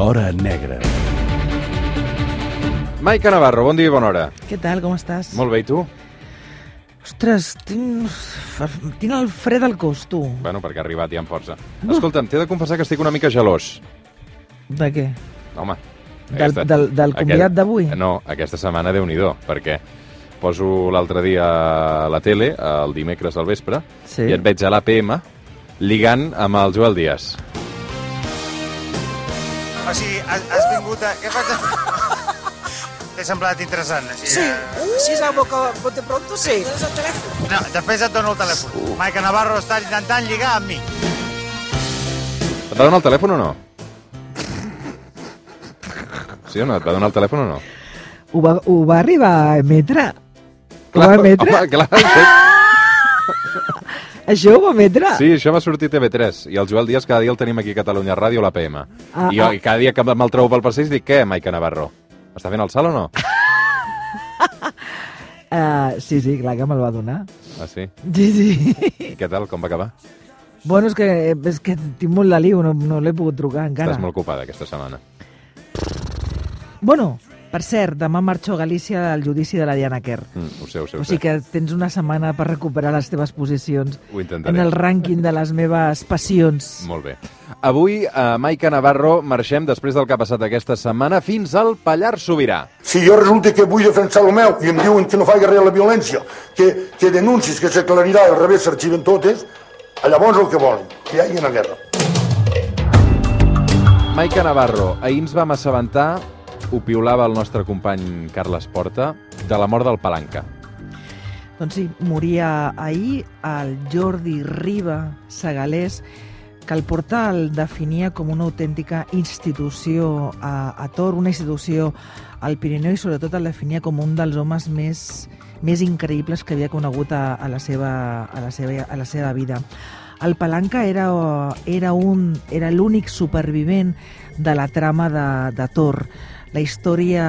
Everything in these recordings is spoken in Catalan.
L'Hora Negra. Maica Navarro, bon dia i bona hora. Què tal, com estàs? Molt bé, i tu? Ostres, tinc, tinc el fred al cos, tu. Bueno, perquè ha arribat ja amb força. Escolta'm, t'he de confessar que estic una mica gelós. De què? Home. Del, del, del convidat d'avui? No, aquesta setmana déu nhi perquè poso l'altre dia a la tele, el dimecres al vespre, Sí. i et veig a l'APM ligant amb el Joel Díaz. O sigui, has, has vingut a... Què fas? T'he semblat interessant. Així, Sí, eh? així a boca, bote pronto, sí. Tens el telèfon? No, després et dono el telèfon. Maica Navarro està intentant lligar amb mi. Et va donar el telèfon o no? Sí o no? Et va donar el telèfon o no? Ho va, ho va arribar a emetre? Ho va emetre? Home, clar, sí. Això ho va emetre? Sí, això va sortir a TV3 i el Joel Díaz cada dia el tenim aquí a Catalunya Ràdio a l'APM. Ah, I, jo, ah. I cada dia que me'l trobo pel passeig dic, què, Maica Navarro? Està fent el salt o no? Uh, sí, sí, clar que me'l va donar. Ah, sí? Sí, sí. I què tal? Com va acabar? bueno, és que, és que tinc molt de liu, no, no l'he pogut trucar encara. Estàs molt ocupada aquesta setmana. Bueno, per cert, demà marxo a Galícia al judici de la Diana Kerr. Mm, ho sé, ho sé, ho O sigui que tens una setmana per recuperar les teves posicions en el rànquing de les meves passions. Molt bé. Avui, a Maica Navarro, marxem després del que ha passat aquesta setmana fins al Pallars Sobirà. Si jo resulta que vull defensar el meu i em diuen que no faig res a la violència, que, que denuncis, que s'aclarirà i al revés s'arxiven totes, llavors el que volen, que hi hagi una guerra. Maica Navarro, ahir ens vam assabentar, ho piulava el nostre company Carles Porta, de la mort del Palanca. Doncs sí, moria ahir el Jordi Riba Segalés, que el portal definia com una autèntica institució a, a Tor, una institució al Pirineu i sobretot el definia com un dels homes més, més increïbles que havia conegut a, a, la, seva, a, la, seva, a la seva vida. El Palanca era, era, un, era l'únic supervivent de la trama de, de Tor. La història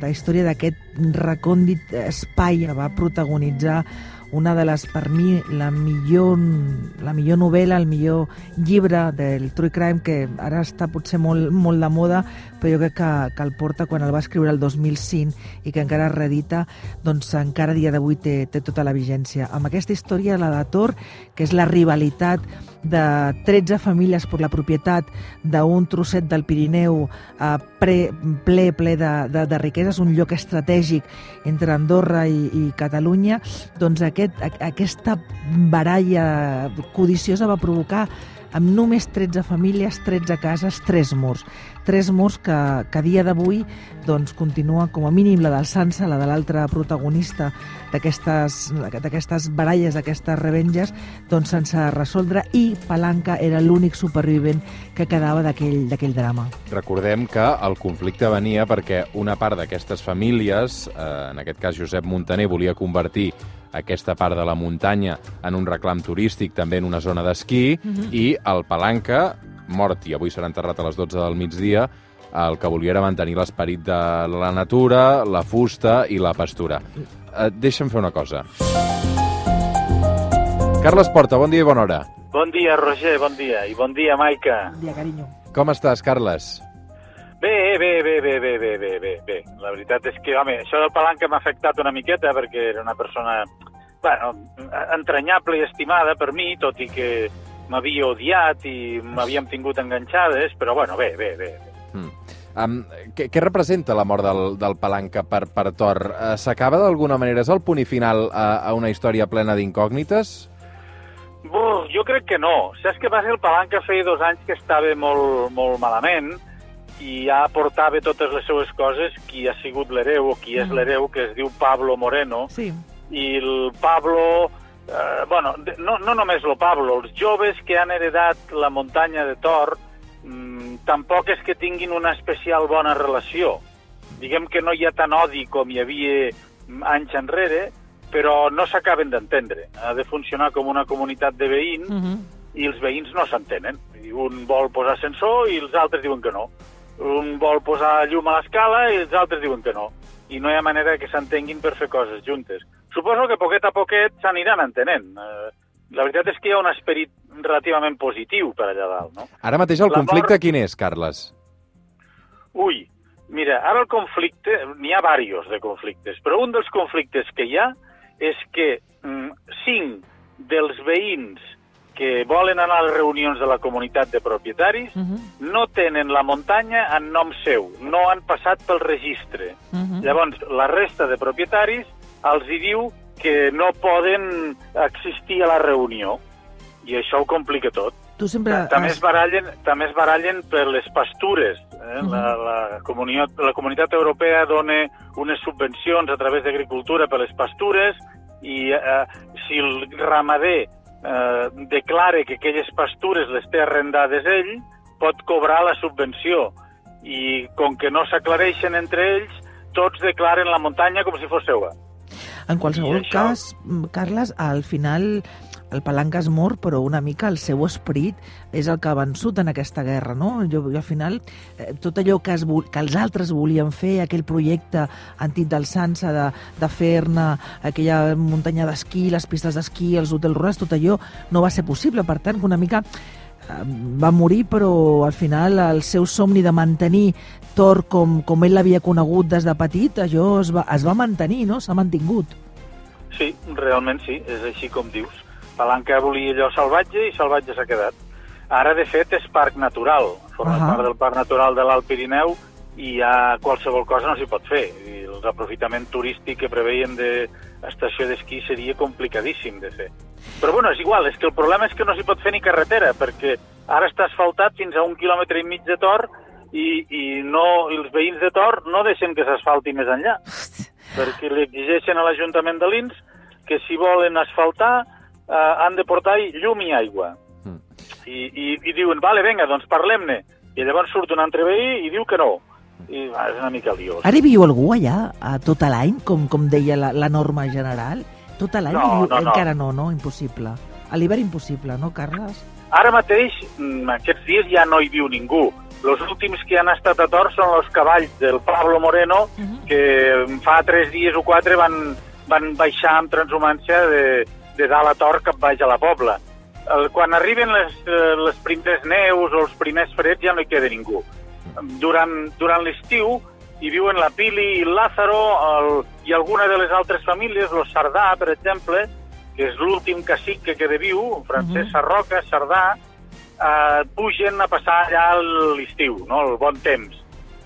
la història d'aquest recòndit espai va protagonitzar una de les, per mi, la millor, la millor novel·la, el millor llibre del True Crime, que ara està potser molt, molt de moda, però jo crec que, que el porta quan el va escriure el 2005 i que encara es reedita, doncs encara dia d'avui té, té tota la vigència. Amb aquesta història, la de Tor, que és la rivalitat de 13 famílies per la propietat d'un trosset del Pirineu eh, pre, ple, ple de, de, de riqueses, un lloc estratègic entre Andorra i, i Catalunya, doncs aquest, a, aquesta baralla codiciosa va provocar amb només 13 famílies, 13 cases, 3 murs. 3 murs que, que a dia d'avui doncs, continua com a mínim la del Sansa, la de l'altre protagonista d'aquestes baralles, d'aquestes revenges, doncs sense resoldre i Palanca era l'únic supervivent que quedava d'aquell drama. Recordem que el conflicte venia perquè una part d'aquestes famílies, eh, en aquest cas Josep Montaner, volia convertir aquesta part de la muntanya en un reclam turístic, també en una zona d'esquí, mm -hmm. i el Palanca, mort i avui serà enterrat a les 12 del migdia, el que volia era mantenir l'esperit de la natura, la fusta i la pastura. Eh, deixa'm fer una cosa. Carles Porta, bon dia i bona hora. Bon dia, Roger, bon dia. I bon dia, Maica. Bon dia, carinyo. Com estàs, Carles? Bé, bé, bé, bé, bé, bé, bé, bé, bé. La veritat és que, home, això del Palanca m'ha afectat una miqueta perquè era una persona, bueno, entranyable i estimada per mi, tot i que m'havia odiat i m'havíem tingut enganxades, però, bueno, bé, bé, bé. Mm. Um, què, què representa la mort del, del Palanca per, per Tor? Uh, S'acaba d'alguna manera? És el punt i final a, a una història plena d'incògnites? Jo crec que no. Saps què ser? El Palanca feia dos anys que estava molt, molt malament i ja portava totes les seues coses qui ha sigut l'hereu o qui és Mm. l'hereu, que es diu Pablo Moreno, Sí, i el Pablo... Eh, bueno, no, no només el Pablo, els joves que han heredat la muntanya de Tor mm, tampoc és que tinguin una especial bona relació. Diguem que no hi ha tant odi com hi havia anys enrere, però no s'acaben d'entendre. Ha de funcionar com una comunitat de veïns uh -huh. i els veïns no s'entenen. Un vol posar ascensor i els altres diuen que no. Un vol posar llum a l'escala i els altres diuen que no. I no hi ha manera que s'entenguin per fer coses juntes. Suposo que poquet a poquet s'aniran entenent. Eh, la veritat és que hi ha un esperit relativament positiu per allà dalt, no? Ara mateix el conflicte quin és, Carles? Ui, mira, ara el conflicte, n'hi ha diversos de conflictes, però un dels conflictes que hi ha és que mm, cinc dels veïns que volen anar a les reunions de la comunitat de propietaris Uh -huh. no tenen la muntanya en nom seu, no han passat pel registre. Uh -huh. Llavors, la resta de propietaris els hi diu que no poden existir a la reunió i això ho complica tot. Tu sempre... També es barallen, també es barallen per les pastures. Eh? Mhm. la, la, comunitat, la comunitat europea dona unes subvencions a través d'agricultura per les pastures i eh, si el ramader eh, declara que aquelles pastures les té arrendades ell, pot cobrar la subvenció. I com que no s'aclareixen entre ells, tots declaren la muntanya com si fos seva. En qualsevol això- cas, mm, Carles, al final el Palanca es mor, però una mica el seu esperit és el que ha vençut en aquesta guerra, no? Jo, jo al final, eh, tot allò que, es, que els altres volien fer, aquell projecte antic del Sansa de, de fer-ne aquella muntanya d'esquí, les pistes d'esquí, els hotels rurals, tot allò no va ser possible. Per tant, que una mica eh, va morir, però al final el seu somni de mantenir Thor com, com ell l'havia conegut des de petit, allò es va, es va mantenir, no? S'ha mantingut. Sí, realment sí, és així com dius. Palanca volia allò salvatge i salvatge s'ha quedat. Ara, de fet, és parc natural. Forma Ahà. part del parc natural de l'Alt Pirineu i ja qualsevol cosa no s'hi pot fer. I l'aprofitament turístic que preveien d'estació d'esquí seria complicadíssim de fer. Però bueno, és igual, és que el problema és que no s'hi pot fer ni carretera, perquè ara està asfaltat fins a un quilòmetre i mig de Tor i, i, no, i els veïns de Tor no deixen que s'asfalti més enllà perquè li exigeixen a l'Ajuntament de Lins que si volen asfaltar eh, han de portar llum i aigua. Mm. I, i, i diuen, vale, vinga, doncs parlem-ne. I llavors surt un altre veí i diu que no. I va, és una mica liós. Ara hi viu algú allà a tot l'any, com, com deia la, la norma general? Tot l'any No, viu? no, no. Encara no, no? Impossible. A l'hivern impossible, no, Carles? Ara mateix, mm, aquests dies ja no hi viu ningú. Els últims que han estat a Tor són els cavalls del Pablo Moreno, Uh -huh. que fa tres dies o quatre van, van baixar amb transhumància de, de dalt a Tor cap baix a la Pobla. El, quan arriben les, eh, les primeres neus o els primers freds ja no hi queda ningú. Durant, durant l'estiu hi viuen la Pili i el Lázaro el, i alguna de les altres famílies, el Sardà, per exemple, que és l'últim cacic que queda viu, Francesc Mhm. Sarroca, Sardà, eh, pugen a passar allà l'estiu, no? el bon temps,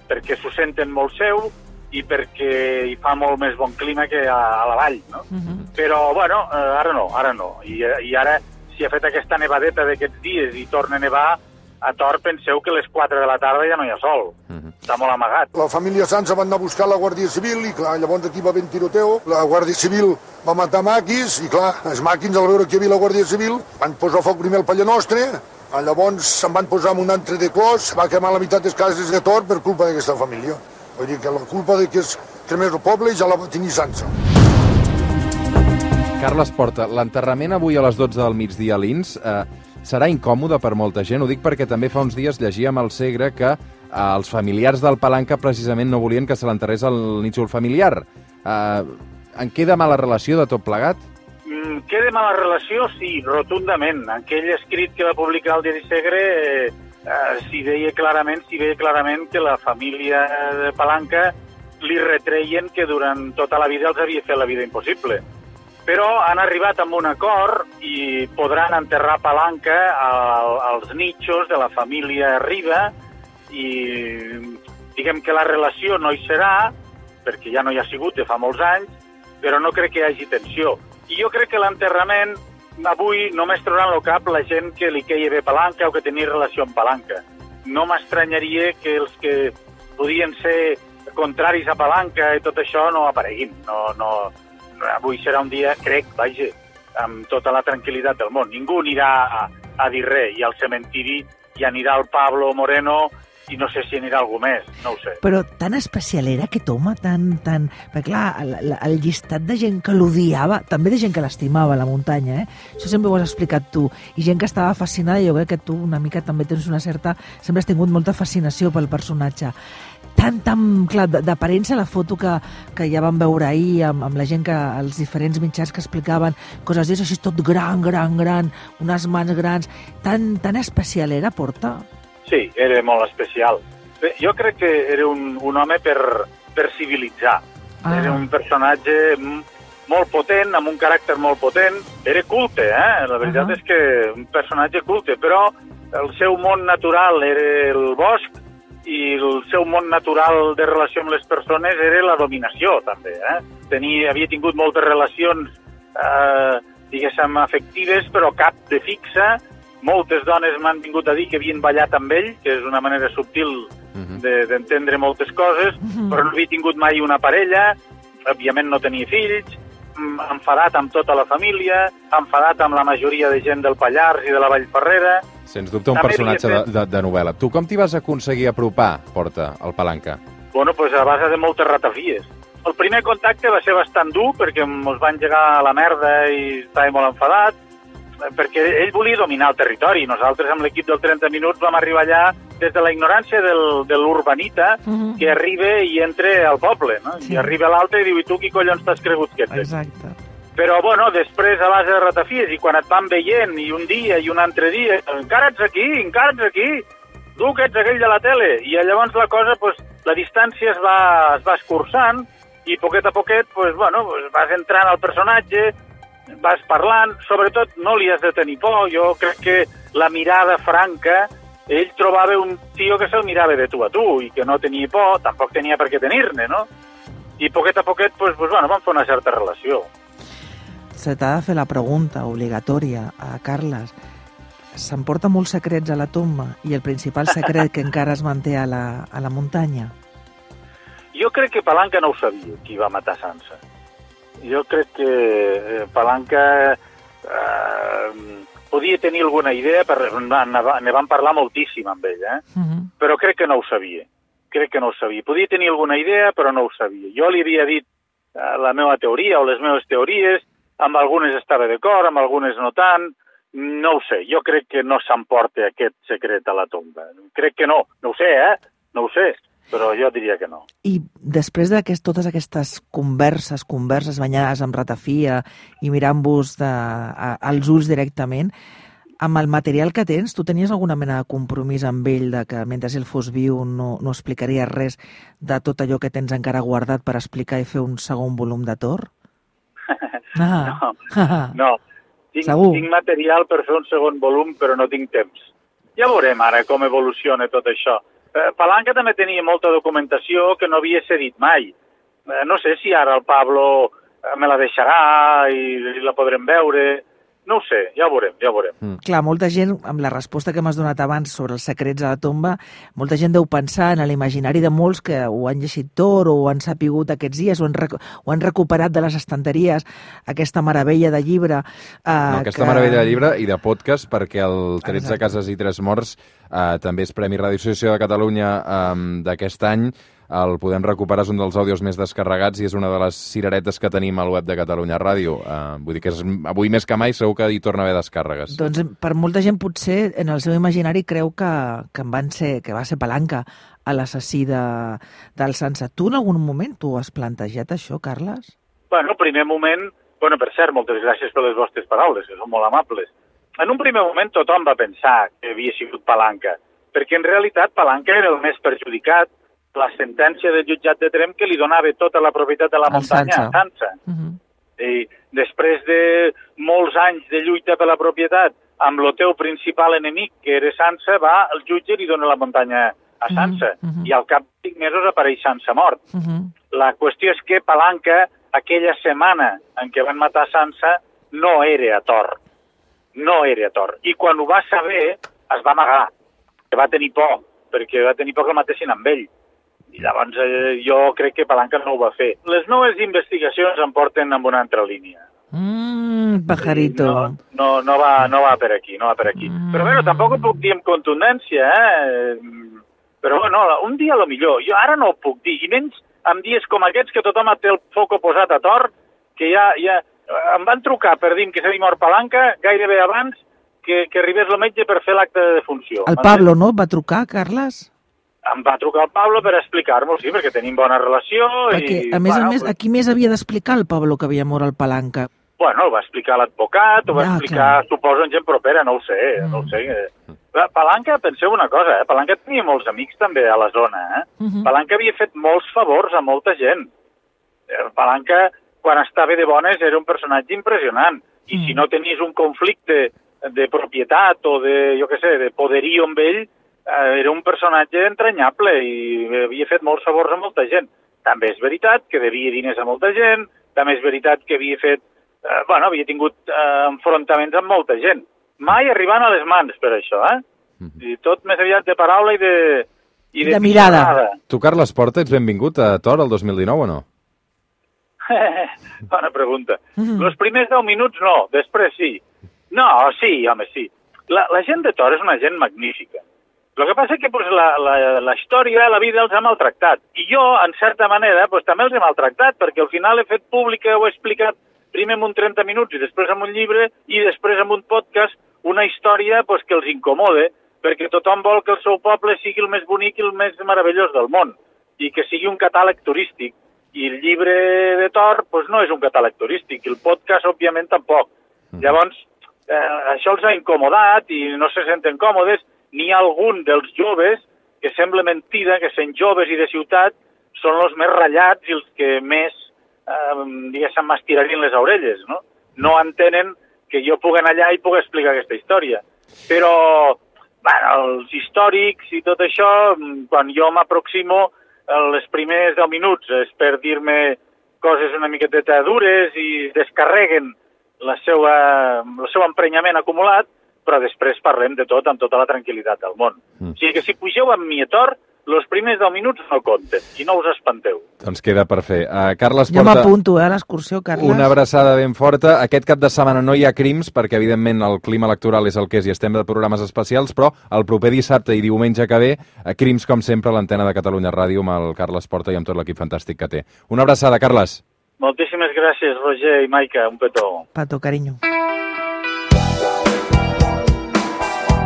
perquè s'ho senten molt seu i perquè hi fa molt més bon clima que a, a la vall. No? Uh -huh. Però, bueno, eh, ara no, ara no. I, I ara, si ha fet aquesta nevadeta d'aquests dies i torna a nevar, a Tor penseu que a les 4 de la tarda ja no hi ha sol. Mhm. Està molt amagat. La família Sansa va anar a buscar la Guàrdia Civil i, clar, llavors aquí va haver un tiroteo. La Guàrdia Civil va matar maquis i, clar, els maquins, al veure que hi havia la Guàrdia Civil, van posar foc primer al Palle Nostre, llavors se'n van posar amb un altre de clos, va quemar la meitat de les cases de Tor per culpa d'aquesta família. Vull dir que la culpa de que es cremés el poble ja la va tenir Sansa. Carles Porta, l'enterrament avui a les 12 del migdia a l'Ins eh, serà incòmode per molta gent. Ho dic perquè també fa uns dies llegíem al Segre que eh, els familiars del Palanca precisament no volien que se l'enterrés al nínxol familiar. Eh, en queda mala relació de tot plegat? Mm, queda mala relació? Sí, rotundament. Aquell escrit que va publicar el diari Segre eh, eh, s'hi veia clarament, s'hi veia clarament que la família de Palanca li retreien que durant tota la vida els havia fet la vida impossible. Però han arribat amb un acord i podran enterrar Palanca al, als nichos de la família Riba i diguem que la relació no hi serà, perquè ja no hi ha sigut de fa molts anys, però no crec que hi hagi tensió. I jo crec que l'enterrament avui només trauran al cap la gent que li queia bé Palanca o que tenia relació amb Palanca. No m'estranyaria que els que podien ser contraris a Palanca i tot això no apareguin. No, no, avui serà un dia, crec, vaja, amb tota la tranquil·litat del món. Ningú anirà a, a dir res i al cementiri hi anirà el Pablo Moreno i no sé si anirà algú més, no ho sé. Però tan especial era aquest home, tan... tan... Perquè, clar, el, el- llistat de gent que l'odiava, també de gent que l'estimava, la muntanya, eh? Això sempre ho has explicat tu. I gent que estava fascinada, jo crec que tu una mica també tens una certa... Sempre has tingut molta fascinació pel personatge. Tan, tan... Clar, d'aparença la foto que, que ja vam veure ahir amb, amb la gent que... els diferents mitjans que explicaven coses d'això, així tot gran, gran, gran, unes mans grans... Tan, tan especial era, Porta? Sí, era molt especial. Bé, jo crec que era un, un home per, per civilitzar. Ah. Era un personatge molt potent, amb un caràcter molt potent. Era culte, eh? La veritat Ahà. és que un personatge culte, però el seu món natural era el bosc i el seu món natural de relació amb les persones era la dominació, també. Eh? Tenia, havia tingut moltes relacions, eh, diguéssim, afectives, però cap de fixa. Moltes dones m'han vingut a dir que havien ballat amb ell, que és una manera subtil Mhm. de- d'entendre moltes coses, Mhm. però no havia tingut mai una parella, òbviament no tenia fills, mm, enfadat amb tota la família, enfadat amb la majoria de gent del Pallars i de la Vall Ferrera. Sens dubte un També personatge de, havia de, de novel·la. Tu com t'hi vas aconseguir apropar, Porta, al Palanca? Bueno, pues a base de moltes ratafies. El primer contacte va ser bastant dur perquè ens va engegar a la merda i estava molt enfadat perquè ell volia dominar el territori. Nosaltres amb l'equip del 30 minuts vam arribar allà des de la ignorància del, de l'urbanita Mhm. que arriba i entra al poble, no? Sí. I arriba l'altre i diu, i tu qui collons t'has cregut que ets? Exacte. Però, bueno, després a base de ratafies i quan et van veient i un dia i un altre dia, encara ets aquí, encara ets aquí, tu que ets aquell de la tele. I llavors la cosa, pues, la distància es va, es va escurçant i poquet a poquet, pues, bueno, pues, vas entrant al personatge, vas parlant, sobretot no li has de tenir por, jo crec que la mirada franca, ell trobava un tio que se'l mirava de tu a tu i que no tenia por, tampoc tenia per què tenir-ne, no? I poquet a poquet, pues, pues, bueno, vam fer una certa relació. Se t'ha de fer la pregunta obligatòria a Carles. S'emporta molts secrets a la tomba i el principal secret que encara es manté a la, a la muntanya? Jo crec que Palanca no ho sabia, qui va matar Sansa. Jo crec que eh, Palanca eh, podia tenir alguna idea, per, ne, van parlar moltíssim amb ell, eh? Uh -huh. però crec que no ho sabia. Crec que no ho sabia. Podia tenir alguna idea, però no ho sabia. Jo li havia dit eh, la meva teoria o les meves teories, amb algunes estava d'acord, amb algunes no tant, no ho sé. Jo crec que no s'emporta aquest secret a la tomba. Crec que no. No ho sé, eh? No ho sé, però jo diria que no. I després de aquest, totes aquestes converses, converses banyades amb ratafia i mirant-vos als ulls directament, amb el material que tens, tu tenies alguna mena de compromís amb ell de que mentre ell fos viu no, no explicaria res de tot allò que tens encara guardat per explicar i fer un segon volum de Tor? Ah. No, tinc, Segur. tinc material per fer un segon volum, però no tinc temps. Ja veurem ara com evoluciona tot això. Eh, Palanca també tenia molta documentació que no havia cedit mai. Eh, no sé si ara el Pablo eh, me la deixarà i, i la podrem veure. No ho sé, ja ho veurem, ja ho veurem. Clar, molta gent, amb la resposta que m'has donat abans sobre els secrets a la tomba, molta gent deu pensar en l'imaginari de molts que ho han llegit tot o ho han sapigut aquests dies o han, rec ho han recuperat de les estanteries aquesta meravella de llibre. Eh, No, aquesta que... meravella de llibre i de podcast, perquè el 13 Exacte. cases i 3 morts eh, també és Premi Ràdio Associació de Catalunya eh, d'aquest any. El podem recuperar, és un dels àudios més descarregats i és una de les cireretes que tenim al web de Catalunya Ràdio. Eh, vull dir que és, avui més que mai segur que hi torna a haver descàrregues. Doncs per molta gent potser en el seu imaginari creu que, que, en van ser, que va ser palanca a l'assassí de, del Sansa. Tu en algun moment tu has plantejat això, Carles? Bueno, primer moment... Bueno, per cert, moltes gràcies per les vostres paraules, que són molt amables. En un primer moment tothom va pensar que havia sigut Palanca, perquè en realitat Palanca era el més perjudicat la sentència del jutjat de Trem que li donava tota la propietat de la muntanya Sansa. a Sansa. Uh -huh. I després de molts anys de lluita per la propietat amb el teu principal enemic, que era Sansa, va el jutge i li dona la muntanya a Mhm, Sansa. mhm. I al cap de cinc mesos apareix Sansa mort. Uh -huh. La qüestió és que Palanca, aquella setmana en què van matar Sansa, no era a Tor. No era a Tor. I quan ho va saber, es va amagar. Que va tenir por, perquè va tenir por que el matessin amb ell. I llavors eh, jo crec que Palanca no ho va fer. Les noves investigacions em porten amb una altra línia. Mm, pajarito. No, no, no, va, no va per aquí, no va per aquí. Mm. Però bueno, tampoc ho puc dir amb contundència, eh? Però bueno, un dia a lo millor. Jo ara no ho puc dir, i menys en dies com aquests que tothom té el foco posat a tor, que ja, ja em van trucar per dir que s'havia mort Palanca gairebé abans que, que arribés el metge per fer l'acte de defunció. El Pablo, no? Va trucar, Carles? Em va trucar el Pablo per explicar-m'ho, sí, perquè tenim bona relació. Perquè, i, a més bueno, a més, a qui més havia d'explicar el Pablo que havia mort el Palanca? Bueno, ho va explicar l'advocat, ho va Ja, explicar, clar. suposo, en gent propera, no ho sé, no ho Mm. sé. eh, La Palanca, penseu una cosa, eh? Palanca tenia molts amics també a la zona, eh? Uh -huh. Palanca havia fet molts favors a molta gent. Eh, Palanca, quan estava de bones, era un personatge impressionant. I mm. si no tenies un conflicte de propietat o de, jo què sé, de poderío amb ell, era un personatge entranyable i havia fet molts favors a molta gent. També és veritat que devia diners a molta gent, també és veritat que havia fet, eh, bueno, havia tingut eh, enfrontaments amb molta gent. Mai arribant a les mans per això, eh? Mm -hmm. I tot més aviat de paraula i de... I de, de mirada. Tu, Carles Porta, ets benvingut a Tor el 2019 o no? Bona pregunta. Mm -hmm. Los primers 10 minuts no, després sí. No, sí, home, sí. La, la gent de Tor és una gent magnífica. El que passa és que pues, la, la, la història, la vida els ha maltractat. I jo, en certa manera, pues, també els he maltractat, perquè al final he fet pública, ho he explicat primer en un 30 minuts i després en un llibre i després en un podcast una història pues, que els incomode, perquè tothom vol que el seu poble sigui el més bonic i el més meravellós del món i que sigui un catàleg turístic i el llibre de Tor pues, no és un catàleg turístic, i el podcast, òbviament, tampoc. Mm. Llavors, eh, això els ha incomodat i no se senten còmodes. N'hi ha algun dels joves que sembla mentida que sent joves i de ciutat són els més ratllats i els que més, eh, diguéssim, m'estirarien les orelles, no? No entenen que jo pugui anar allà i pugui explicar aquesta història. Però, bueno, els històrics i tot això, quan jo m'aproximo, els primers 10 minuts és per dir-me coses una miqueta dures i descarreguen la seva, el seu emprenyament acumulat, però després parlem de tot amb tota la tranquil·litat del món. Mm. O sigui que si pugeu amb mi a Tor, els primers 10 minuts no compten, i no us espanteu. Doncs queda per fer. Uh, Carles Porta... Jo m'apunto eh, a l'excursió, Carles. Una abraçada ben forta. Aquest cap de setmana no hi ha crims, perquè evidentment el clima electoral és el que és i estem de programes especials, però el proper dissabte i diumenge que ve, a crims, com sempre, a l'antena de Catalunya Ràdio amb el Carles Porta i amb tot l'equip fantàstic que té. Una abraçada, Carles. Moltíssimes gràcies, Roger i Maica. Un petó. Pato, carinyo.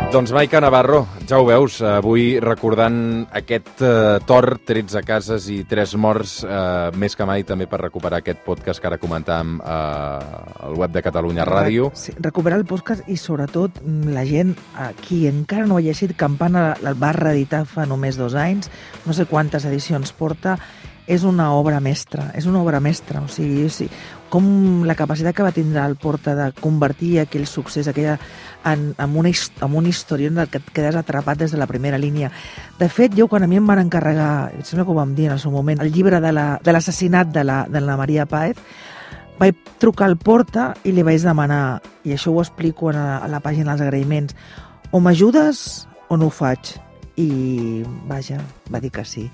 Doncs Maica Navarro, ja ho veus, avui recordant aquest uh, tor, 13 cases i 3 morts, uh, més que mai també per recuperar aquest podcast que ara comentàvem uh, al web de Catalunya Ràdio. Sí, recuperar el podcast i sobretot mm, la gent, qui encara no ha llegit Campana, el va reeditar fa només dos anys, no sé quantes edicions porta, és una obra mestra, és una obra mestra, o sigui, sí, com la capacitat que va tindre el Porta de convertir aquell succés, aquella, en, en, una, en una història en què et quedes atrapat des de la primera línia. De fet, jo quan a mi em van encarregar, sembla que ho vam dir en el seu moment, el llibre de l'assassinat la, de, la, de la Maria Paez, vaig trucar al Porta i li vaig demanar, i això ho explico a, a la pàgina dels agraïments, o m'ajudes o no ho faig i vaja, va dir que sí.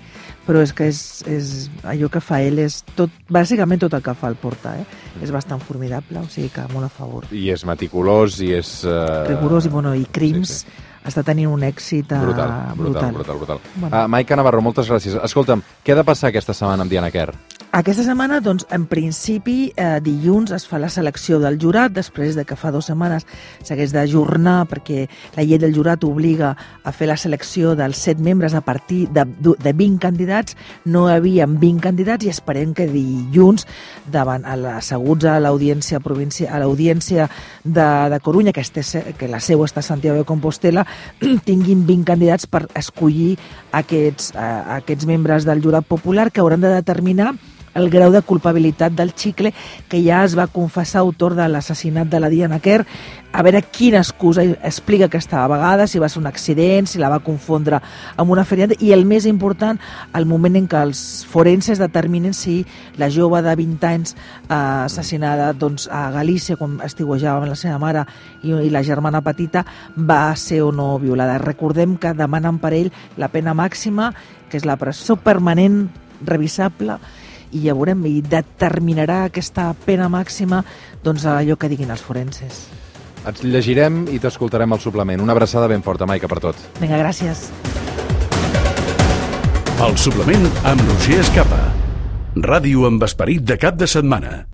Però és que és, és allò que fa ell és tot, bàsicament tot el que fa el Porta, eh? És bastant formidable, o sigui que molt a favor. I és meticulós i és... Uh... Rigorós i, bueno, i Crims sí, sí. està tenint un èxit uh, brutal. Brutal, brutal, brutal. Bueno. Uh, Maica Navarro, moltes gràcies. Escolta'm, què ha de passar aquesta setmana amb Diana Kerr? Aquesta setmana, doncs, en principi, eh, dilluns es fa la selecció del jurat, després de que fa dues setmanes s'hagués d'ajornar perquè la llei del jurat obliga a fer la selecció dels set membres a partir de, de 20 candidats. No hi havia 20 candidats i esperem que dilluns, davant asseguts a l'audiència província a l'audiència de, de Corunya, que, este, que la seu està a Santiago de Compostela, tinguin 20 candidats per escollir aquests, eh, aquests membres del jurat popular que hauran de determinar el grau de culpabilitat del xicle que ja es va confessar autor de l'assassinat de la Diana Kerr, a veure quina excusa explica aquesta vegada, si va ser un accident, si la va confondre amb una feriada, i el més important, el moment en què els forenses determinen si la jove de 20 anys eh, assassinada doncs, a Galícia, quan estiuejava amb la seva mare i, i la germana petita, va ser o no violada. Recordem que demanen per ell la pena màxima, que és la presó permanent revisable i ja veurem, i determinarà aquesta pena màxima doncs allò que diguin els forenses. Et llegirem i t'escoltarem al suplement. Una abraçada ben forta, Maica, per tot. Vinga, gràcies. El suplement amb Roger Escapa. Ràdio amb esperit de cap de setmana.